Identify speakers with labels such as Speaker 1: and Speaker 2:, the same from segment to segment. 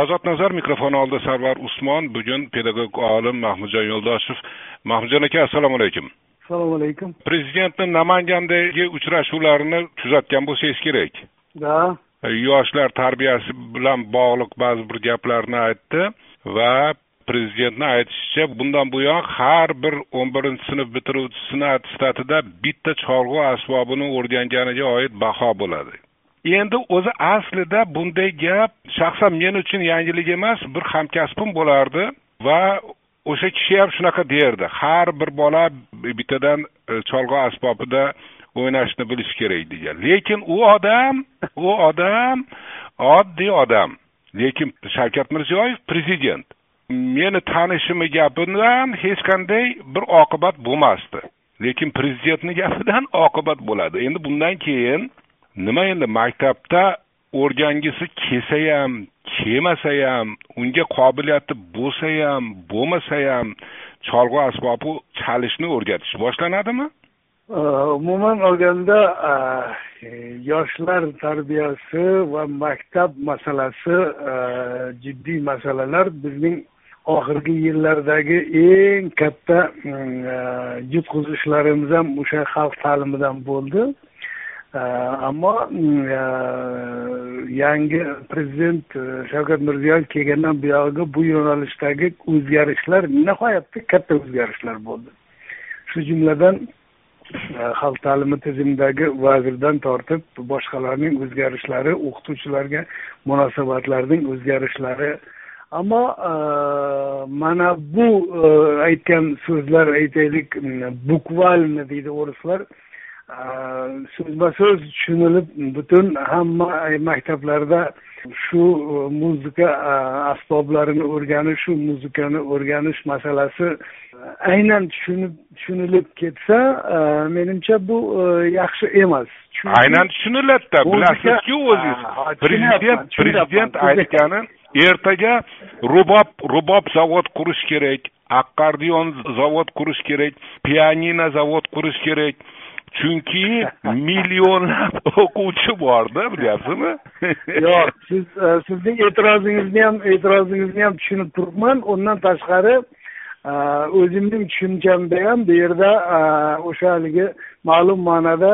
Speaker 1: ozod nazar mikrofoni oldida sarvar usmon bugun pedagog olim mahmudjon yo'ldoshev mahmudjon aka assalomu alaykum.
Speaker 2: Assalomu alaykum.
Speaker 1: Prezidentni namangandagi uchrashuvlarini kuzatgan bo'lsangiz kerak.
Speaker 2: Да
Speaker 1: yoshlar tarbiyasi bilan bog'liq ba'zi bir gaplarni aytdi va prezidentni aytishicha bundan buyon har bir o'n birinchi sinf bitiruvchisini attestatida bitta cholg'u asbobini o'rganganiga oid baho bo'ladi endi o'zi aslida bunday gap shaxsan men uchun yangilik emas bir hamkasbim bo'lardi va o'sha kishi ham shunaqa derdi. Har bir bola bittadan e, cholg'u asbobida o'ynashni bilishi kerak degan. Lekin u odam u odam oddiy odam. Lekin shavkat mirziyoyev prezident. Meni tanishimni gapidan hech qanday bir oqibat bo'lmasdi. Lekin prezidentni gapidan oqibat bo'ladi. Endi bundan keyin nima endi maktabda o'rgangisi kelsa ham kelmasa ham unga qobiliyati bo'lsa ham bo'lmasa ham cholg'u asbobi chalishni o'rgatish boshlanadimi?
Speaker 2: Umuman olganda yoshlar tarbiyasi va maktab masalasi jiddiy masalalar bizning oxirgi yillardagi eng katta yutqizishlarimiz ham o'sha xalq ta'limidan bo'ldi. Ammo yangi prezident shavkat mirziyoyev kelgandan buyog'iga bu yo'nalishdagi o'zgarishlar nihoyatda katta o'zgarishlar bo'ldi shu jumladan xalq ta'limi tizimidagi vazirdan tortib boshqalarning o'zgarishlari o'qituvchilarga munosabatlarning o'zgarishlari ammo mana bu aytgan so'zlar aytaylik буквально deydi o'rislar so'zma so'z tushunilib butun hamma maktablarda shu muzika asboblarini o'rganish shu muzikani o'rganish masalasi aynan tushunib tushunilib ketsa menimcha bu yaxshi emas.
Speaker 1: Aynan tushuniladida bilasizku o'zingiz. prezident prezident aytgani ertaga rubob rubob zavod qurish kerak akkordeon zavod qurish kerak pianino zavod qurish kerak chunki millionlab o'quvchi borda bilyapsizmi?
Speaker 2: Yo'q siz e, sizning e'tirozingizni ham e'tirozingizni ham tushunib turibman. Undan tashqari e, o'zimning tushunchamda ham bu yerda e, o'sha haligi ma'lum ma'noda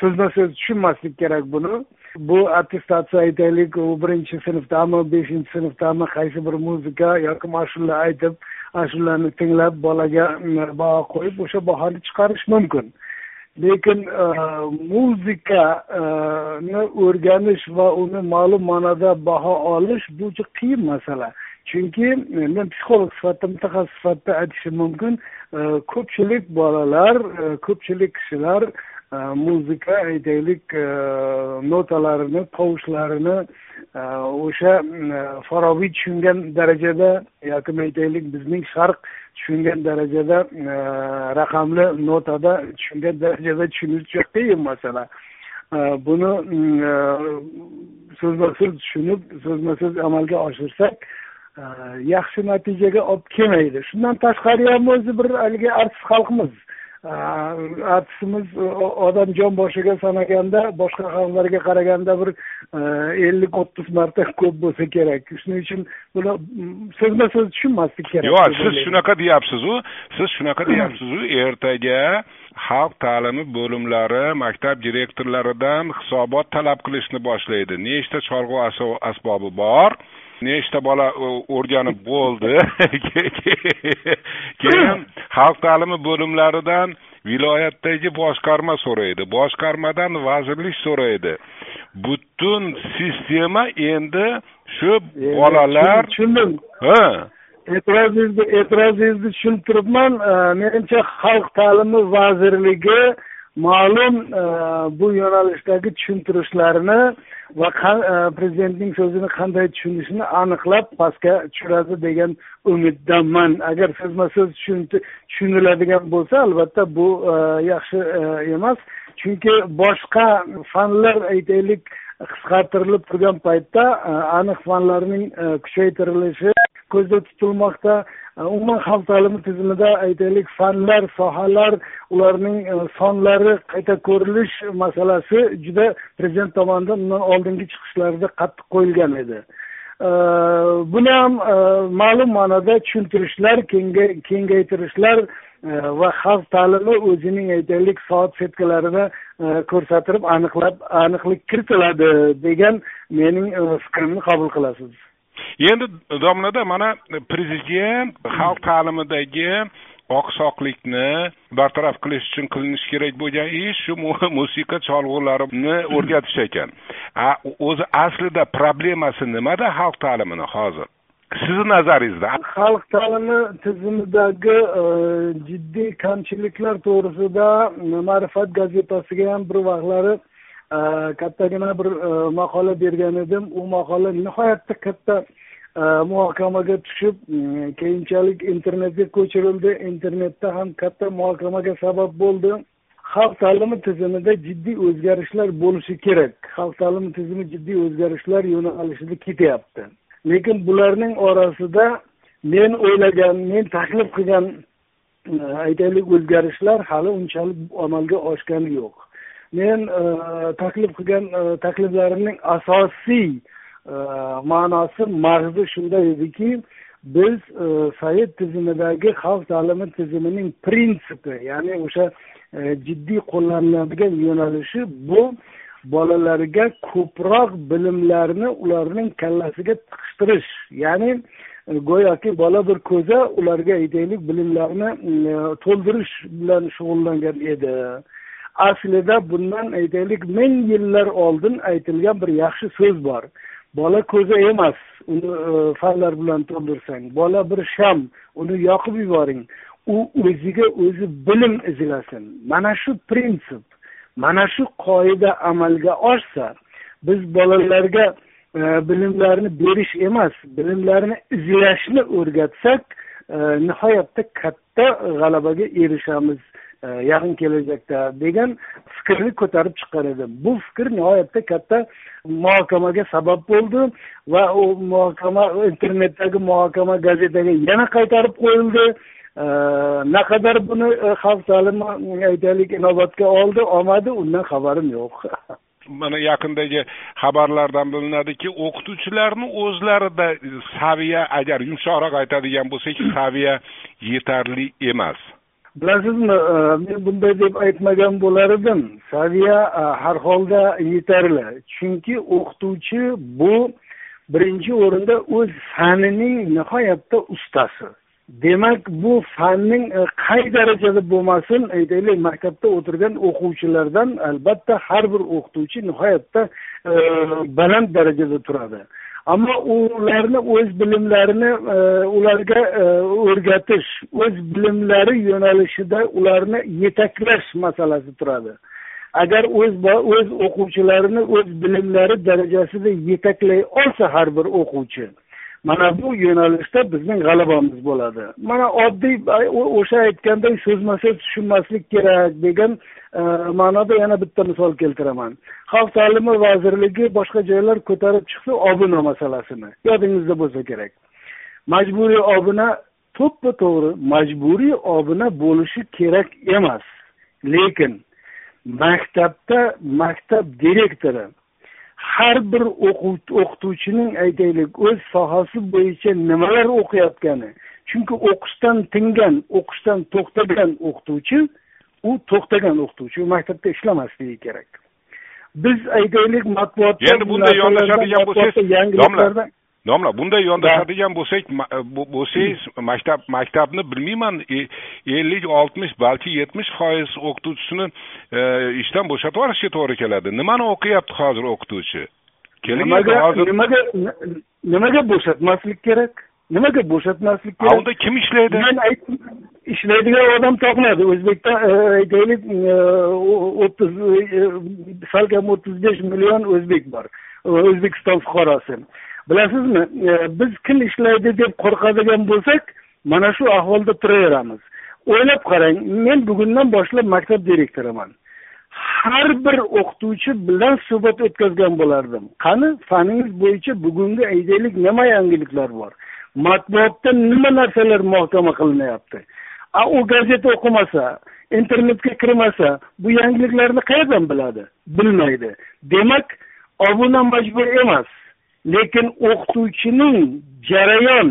Speaker 2: so'zma so'z tushunmaslik kerak buni. Bu attestatsiya aytaylik u birinchi sinfdami beshinchi sinfdami qaysi bir muzika yoki ashula aytib ashulani tinglab bolaga baho qo'yib o'sha bahoni chiqarish mumkin lekin e, muzikani e, o'rganish va uni ma'lum ma'noda baho olish bu juda qiyin masala. Chunki e, men psixolog sifatida mutaxassis sifatida aytishim mumkin e, ko'pchilik bolalar ko'pchilik kishilar muzika aytaylik notalarini tovushlarini o'sha farobiy tushungan darajada yoki aytaylik bizning sharq tushungan darajada e, raqamli notada tushungan darajada tushunish juda qiyin e, masala buni e, so'zma so'z tushunib so'zma so'z amalga oshirsak yaxshi natijaga olib kelmaydi. Shundan tashqari ham o'zi bir haligi artist xalqmiz artistimiz odam jon boshiga sanaganda boshqa xalqlarga qaraganda bir ellik o'ttiz marta ko'p bo'lsa kerak. Shuning uchun buni so'zma so'z tushunmaslik kerak.
Speaker 1: Yo'q siz shunaqa deyapsizu. Siz shunaqa deyapsizu. Ertaga xalq ta'limi bo'limlari maktab direktorlaridan hisobot talab qilishni boshlaydi. Nechta cholg'u asbobi bor? Nechta bola o'rganib bo'ldi? Keyin xalq ta'limi bo'limlaridan viloyatdagi boshqarma so'raydi. Boshqarmadan vazirlik so'raydi. Butun sistema endi shu bolalar
Speaker 2: tushundim.
Speaker 1: Ha.
Speaker 2: E'tirozingizni e'tirozingizni tushunib turibman menimcha xalq ta'limi vazirligi ma'lum e, bu yo'nalishdagi tushuntirishlarini va e, prezidentning so'zini qanday tushunishini aniqlab pastga tushiradi degan umiddaman. Agar so'zma so'z tushuniladigan bo'lsa albatta bu e, yaxshi emas. Chunki boshqa fanlar aytaylik qisqartirilib turgan paytda aniq fanlarning kuchaytirilishi ko'zda tutilmoqda. Э, umuman xalq ta'limi tizimida aytaylik fanlar sohalar ularning e, sonlari qayta ko'rilish masalasi juda prezident tomonidan undan oldingi chiqishlarida qattiq qo'yilgan edi. E, buni ham e, ma'lum ma'noda tushuntirishlar kengaytirishlar va xalq ta'limi o'zining aytaylik soat setkalarini ko'rsatib aniqlab aniqlik kiritiladi degan mening fikrimni qabul qilasiz.
Speaker 1: Endi domlada mana prezident xalq ta'limidagi oqsoqlikni bartaraf qilish uchun qilinishi kerak bo'lgan ish shu musiqa cholg'ularini o'rgatish ekan. O'zi aslida problemasi nimada xalq ta'limini hozir? Sizni nazaringizda.
Speaker 2: Xalq ta'limi tizimidagi e, jiddiy kamchiliklar to'g'risida ma'rifat gazetasiga ham bir vaqtlari e, kattagina bir e, maqola bergan edim. U maqola nihoyatda katta muhokamaga tushib e, keyinchalik internetga ko'chirildi. Internetda ham katta muhokamaga sabab bo'ldi. Xalq ta'limi tizimida jiddiy o'zgarishlar bo'lishi kerak. Xalq ta'limi tizimi jiddiy o'zgarishlar yo'nalishida ketyapti. Lekin bularning orasida men o'ylagan men taklif qilgan e, aytaylik o'zgarishlar hali unchalik amalga oshgani yo'q. Men e, taklif qilgan takliflarimning asosiy ma'nosi mag'zi shunday ediki biz e, sovet tizimidagi xalq ta'limi tizimining prinsipi ya'ni o'sha jiddiy e, qo'llaniladigan yo'nalishi bu bolalarga ko'proq bilimlarni ularning kallasiga tiqishtirish ya'ni e, go'yoki bola bir ko'za ularga aytaylik bilimlarni to'ldirish bilan shug'ullangan edi. Aslida bundan aytaylik ming yillar oldin aytilgan bir yaxshi so'z bor. Bola ko'za emas uni e, fanlar bilan to'ldirsang. Bola bir sham uni yoqib yuboring. U o'ziga o'zi bilim izlasin mana shu prinsip mana shu qoida amalga oshsa biz bolalarga e, bilimlarni berish emas bilimlarni izlashni o'rgatsak e, nihoyatda katta g'alabaga erishamiz. E, yaqin kelajakda degan fikrni ko'tarib chiqqan edim bu fikr nihoyatda katta muhokamaga sabab bo'ldi va u muhokama internetdagi muhokama gazetaga yana qaytarib qo'yildi. E, naqadar buni e, xalq ta'limi aytaylik inobatga oldi olmadi undan xabarim yo'q.
Speaker 1: Mana yaqindagi xabarlardan bilinadiki o'qituvchilarni o'zlarida saviya agar yumshoqroq aytadigan bo'lsak saviya yetarli emas.
Speaker 2: Bilasizmi e, men bunday deb aytmagan bo'lar edim saviya e, har holda yetarli. Chunki o'qituvchi bu birinchi o'rinda o'z fanining nihoyatda ustasi. Demak bu fanning e, qay darajada bo'lmasin aytaylik maktabda o'tirgan o'quvchilardan albatta har bir o'qituvchi nihoyatda baland darajada turadi. Ammo ularni o'z bilimlarini e, ularga e, o'rgatish o'z bilimlari yo'nalishida ularni yetaklash masalasi turadi. Agar o'z o'z o'quvchilarini o'z bilimlari darajasida yetaklay olsa har bir o'quvchi mana bu yo'nalishda bizning g'alabamiz bo'ladi. Mana oddiy o'sha aytganday so'zma so'z tushunmaslik kerak degan e, ma'noda yana bitta misol keltiraman. Xalq ta'limi vazirligi boshqa joylar ko'tarib chiqsa obuna masalasini yodingizda bo'lsa kerak. Majburiy obuna to'ppa to'g'ri majburiy obuna bo'lishi kerak emas. Lekin maktabda maktab direktori har bir o'qituvchining aytaylik o'z sohasi bo'yicha nimalar o'qiyotgani. Chunki o'qishdan tingan o'qishdan to'xtagan o'qituvchi u to'xtagan o'qituvchi u maktabda ishlamasligi kerak. Biz aytaylik matbuotda
Speaker 1: endi bunday yondashadigan bo'lsangiz yangiliklardan domla bunday yondashadigan bo'lsak e, bo'lsangiz maktab maktabni bilmayman. E, ellik oltmish balki yetmish foiz o'qituvchisini e, ishdan bo'shatib yuborishga to'g'ri keladi. Nimani o'qiyapti hozir o'qituvchi?
Speaker 2: Nimaga nimaga nimaga bo'shatmaslik kerak? Nimaga bo'shatmaslik kerak?
Speaker 1: Unda kim ishlaydi?
Speaker 2: Men ishlaydigan odam topiladi o'zbekda aytaylik o'ttiz salkam o'ttiz besh million o'zbek bor. O'zbekiston fuqarosi bilasizmi? E, biz kim ishlaydi deb qo'rqadigan bo'lsak mana shu ahvolda turaveramiz. O'ylab qarang men bugundan boshlab maktab direktoriman. Har bir o'qituvchi bilan suhbat o'tkazgan bo'lardim. Qani faningiz bo'yicha bugungi aytaylik nima yangiliklar bor? Matbuotda nima narsalar muhokama qilinyapti? A u gazeta o'qimasa internetga kirmasa bu yangiliklarni qayerdan biladi? Bilmaydi. Demak obuna majbur emas. Lekin o'qituvchining jarayon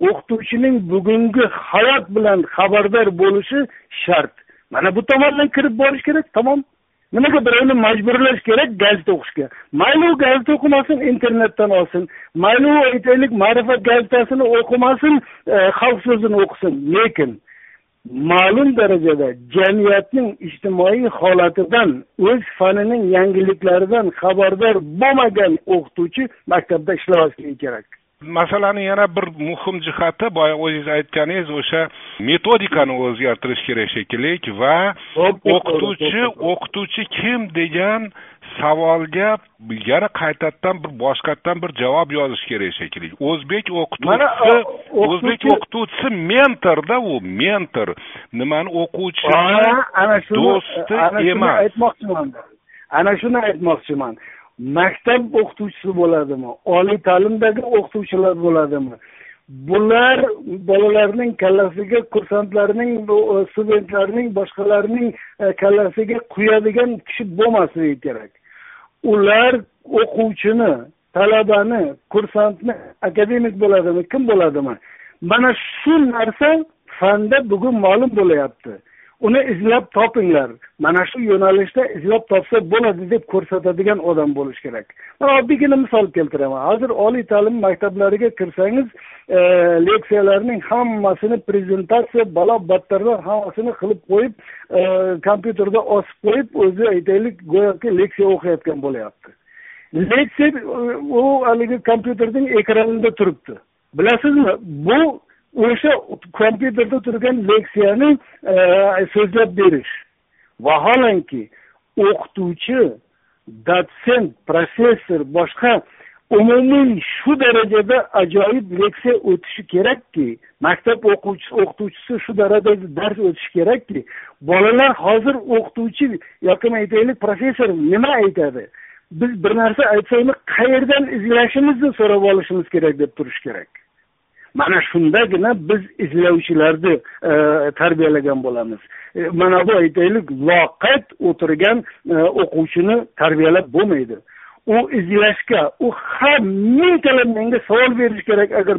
Speaker 2: o'qituvchining bugungi hayot bilan xabardor bo'lishi shart. Mana bu tomondan kirib borish kerak tamom. Nimaga birovni majburlash kerak gazeta o'qishga? Mayli u gazeta o'qimasin internetdan olsin. Mayli u aytaylik ma'rifat gazetasini o'qimasin e, xalq so'zini o'qisin. Lekin ma'lum darajada jamiyatning ijtimoiy holatidan o'z fanining yangiliklaridan xabardor bo'lmagan o'qituvchi maktabda ishlamasligi kerak.
Speaker 1: Masalani yana bir muhim jihati boya o'zingiz aytganingiz o'sha metodikani o'zgartirish kerak shekilli va o'qituvchi o'qituvchi kim degan savolga yana qaytadan bir boshqatdan bir javob yozish kerak shekilli o'zbek o'qituvchisi o'zbek o'qituvchisi mentorda u mentor nimani o'quvchi
Speaker 2: ana shuni do'sti emas aytmoqchiman ana shuni aytmoqchiman maktab o'qituvchisi bo'ladimi? Oliy ta'limdagi o'qituvchilar bo'ladimi? Bular bolalarning kallasiga kursantlarning e, studentlarning boshqalarning e, kallasiga quyadigan kishi bo'lmasligi kerak. Ular o'quvchini talabani kursantni akademik bo'ladimi kim bo'ladimi? Mana shu narsa fanda bugun ma'lum bo'lyapti. Uni izlab topinglar. Mana shu yo'nalishda izlab topsa bo'ladi deb ko'rsatadigan odam bo'lishi kerak. Man oddiygina misol keltiraman. Hozir oliy ta'lim maktablariga kirsangiz e, leksiyalarning hammasini prezentatsiya balo battarlar hammasini qilib qo'yib e, kompyuterda osib qo'yib o'zi aytaylik go'yoki leksiya o'qiyotgan bo'lyapti. Leksiya u haligi kompyuterning ekranida turibdi. Bilasizmi? Bu o'sha kompyuterda turgan leksiyani e, so'zlab berish. Vaholanki o'qituvchi dotsent professor boshqa umumiy shu darajada ajoyib leksiya o'tishi kerakki maktab o'quvchisi o'qituvchisi shu darajada dars o'tishi kerakki bolalar hozir o'qituvchi yoki aytaylik professor nima aytadi? Biz bir narsa aytsak uni qayerdan izlashimizni so'rab olishimiz kerak deb turish kerak. Mana shundagina biz izlovchilarni e, tarbiyalagan bo'lamiz. E, mana bu aytaylik loqayd o'tirgan e, o'quvchini tarbiyalab bo'lmaydi. U izlashga u har mingtalab menga savol berish kerak agar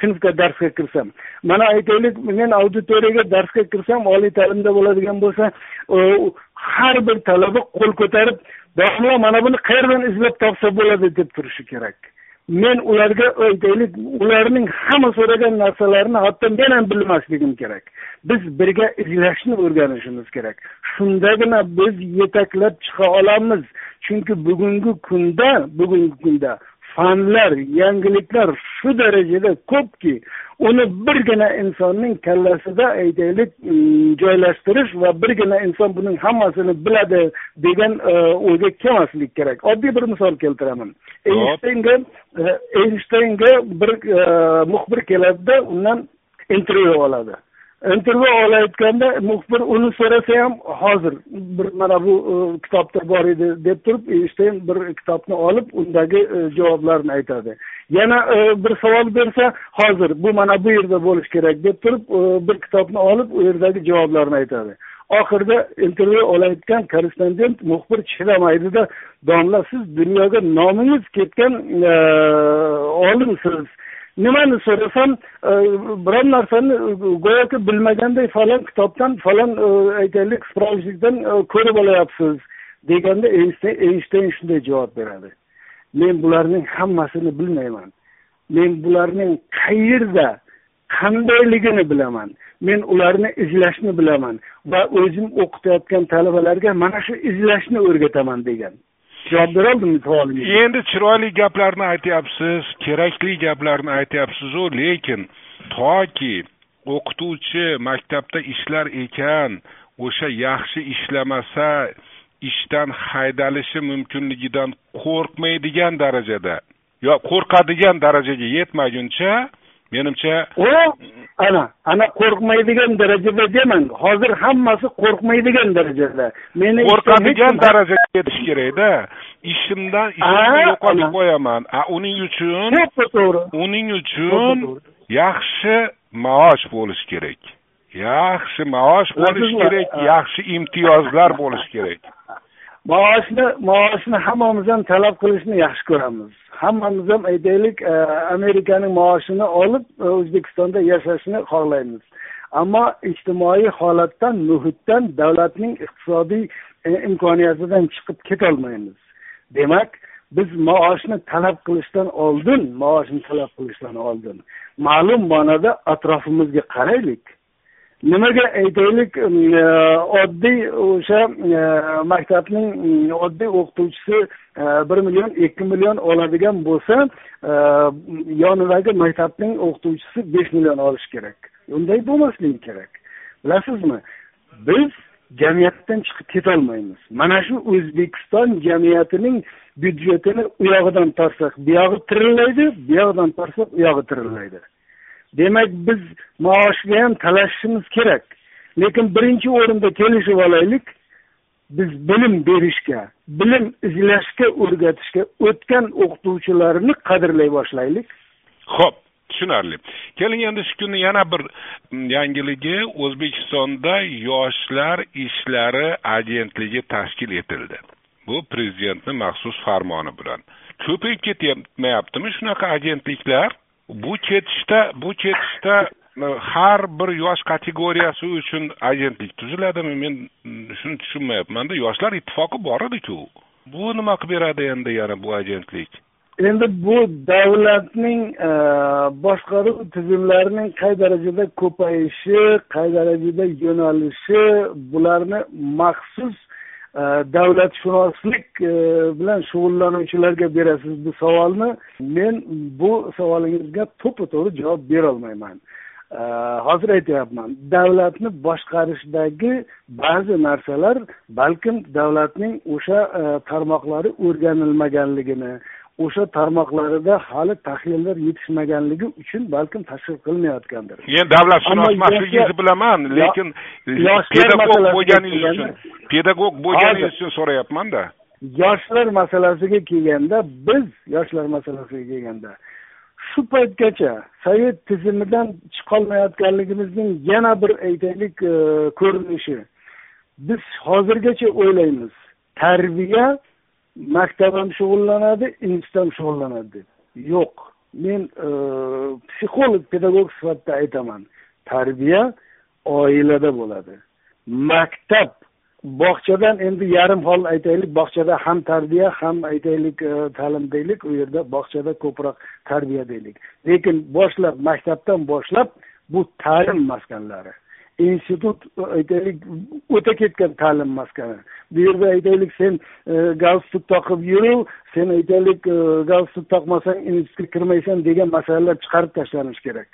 Speaker 2: sinfga darsga kirsam. Mana aytaylik men auditoriyaga darsga kirsam oliy ta'limda bo'ladigan bo'lsa har bir talaba qo'l ko'tarib domla mana buni qayerdan izlab topsa bo'ladi? deb turishi kerak. Men ularga aytaylik ularning hamma so'ragan narsalarini hatto men ham bilmasligim kerak. Biz birga izlashni o'rganishimiz kerak. Shundagina biz yetaklab chiqa olamiz. Chunki bugungi kunda bugungi kunda fanlar yangiliklar shu darajada ko'pki uni birgina insonning kallasida aytaylik mm, joylashtirish va birgina inson buning hammasini biladi degan e, o'yga kelmaslik kerak. Oddiy bir misol keltiraman. Eynshteynga e, eynshteynga bir e, muxbir keladida undan intervyu oladi intervyu olayotganda muxbir uni so'rasa ham hozir bir mana bu e, kitobda bor edi deb turib eynshteyn bir kitobni olib undagi e, javoblarni aytadi. Yana e, bir savol bersa hozir bu mana bu yerda bo'lishi kerak deb turib bir kitobni olib u yerdagi javoblarni aytadi. Oxirida intervyu olayotgan korrespondent muxbir chidamaydida domla siz dunyoga nomingiz ketgan olimsiz e, nimani so'rasam e, biron narsani e, go'yoki bilmaganday falon kitobdan falon e, aytaylik справочникdan ko'rib olyapsiz deganda eynshteyn shunday javob beradi. Men bularning hammasini bilmayman. Men bularning qayerda qandayligini bilaman. Men ularni izlashni bilaman va o'zim o'qitayotgan talabalarga mana shu izlashni o'rgataman degan. Javob beroldim savolingizga
Speaker 1: endi chiroyli gaplarni aytyapsiz kerakli gaplarni aytyapsizu lekin toki o'qituvchi maktabda ishlar ekan o'sha yaxshi ishlamasa ishdan haydalishi mumkinligidan qo'rqmaydigan darajada yo qo'rqadigan darajaga yetmaguncha menimcha
Speaker 2: u ana ana qo'rqmaydigan darajada demang. Hozir hammasi qo'rqmaydigan darajada
Speaker 1: meni qo'rqadigan darajaga yetish kerakda. Ishimdan ishimni yo'qotib qo'yaman uning uchun
Speaker 2: to'g'ri.
Speaker 1: uning uchun yaxshi maosh bo'lishi kerak. Yaxshi maosh bo'lishi kerak yaxshi imtiyozlar bo'lishi kerak
Speaker 2: maoshni maoshni hammamiz ham talab qilishni yaxshi ko'ramiz. Hammamiz ham aytaylik e, amerikaning maoshini olib e, o'zbekistonda yashashni xohlaymiz. Ammo ijtimoiy holatdan muhitdan davlatning iqtisodiy e, imkoniyatidan chiqib ketolmaymiz. Demak biz maoshni talab qilishdan oldin maoshni talab qilishdan oldin ma'lum ma'noda atrofimizga qaraylik. Nimaga aytaylik e, oddiy o'sha e, maktabning oddiy o'qituvchisi e, bir million ikki million oladigan bo'lsa yonidagi maktabning o'qituvchisi besh million olishi kerak? Unday bo'lmasligi kerak. Bilasizmi? Biz jamiyatdan chiqib ketolmaymiz. Mana shu o'zbekiston jamiyatining byudjetini u yog'idan tortsak bu yog'i tirillaydi bu yog'idan tortsak u yog'i tirillaydi. Demak biz maoshga ham talashishimiz kerak. Lekin birinchi o'rinda kelishib olaylik biz bilim berishga bilim izlashga o'rgatishga o'tgan o'qituvchilarni qadrlay boshlaylik.
Speaker 1: Ho'p tushunarli. Keling endi shu kunni yana bir mm, yangiligi o'zbekistonda yoshlar ishlari agentligi tashkil etildi. Bu prezidentni maxsus farmoni bilan. Ko'payib ketmayaptimi shunaqa agentliklar? Bu ketishda bu ketishda e, har bir yosh kategoriyasi uchun agentlik tuziladimi? Men shuni tushunmayapmanda. Yoshlar ittifoqi bor ediku. Bu nima qilib beradi endi yana bu agentlik?
Speaker 2: Endi bu davlatning e, boshqaruv tizimlarining qay darajada ko'payishi qay darajada yo'nalishi bularni maxsus davlatshunoslik bilan shug'ullanuvchilarga berasiz bu savolni men bu savolingizga to'ppa to'g'ri javob berolmayman hozir aytyapman davlatni boshqarishdagi ba'zi narsalar balkim davlatning o'sha tarmoqlari o'rganilmaganligini o'sha tarmoqlarida hali tahlillar yetishmaganligi uchun balkim tashkil qilinayotgandir
Speaker 1: men davlatshunosmasligingizni bilaman lekin pedagog bo'lganingiz uchun pedagog bo'lganingiz uchun so'rayapmanda
Speaker 2: yoshlar masalasiga kelganda biz yoshlar masalasiga kelganda shu paytgacha sovet tizimidan chiqolmayotganligimizning yana bir aytaylik e, ko'rinishi. Biz hozirgacha o'ylaymiz. Tarbiya maktab ham shug'ullanadi institut ham shug'ullanadi. Deb yo'q. Men e, psixolog pedagog sifatida aytaman. Tarbiya oilada bo'ladi. Maktab bog'chadan endi yarim hol aytaylik bog'chada ham tarbiya ham aytaylik e, ta'lim deylik u yerda bog'chada ko'proq tarbiya deylik. Lekin boshlab maktabdan boshlab bu ta'lim maskanlari. Institut e, aytaylik o'ta ketgan ta'lim maskani. Bu yerda aytaylik sen e, galstuk taqib yuru sen aytaylik e, galstuk taqmasang institutga kirmaysan degan masalalar chiqarib tashlanishi kerak.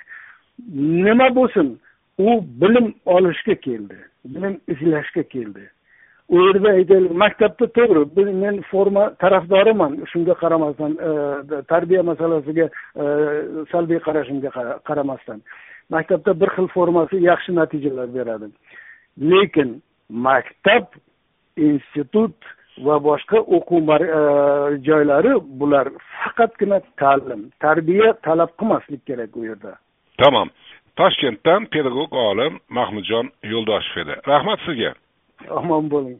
Speaker 2: Nima bo'lsin? U bilim olishga keldi bilim izlashga keldi. U yerda aytaylik maktabda to'g'ri men forma tarafdoriman shunga qaramasdan tarbiya masalasiga salbiy qarashimga qaramasdan. Maktabda bir xil formasi yaxshi natijalar beradi. Lekin maktab institut va boshqa o'quv e, joylari bular faqatgina ta'lim tarbiya talab qilmaslik kerak u yerda.
Speaker 1: Tamom toshkentdan pedagog olim mahmudjon yo'ldoshev edi. Rahmat sizga.
Speaker 2: Omon bo'ling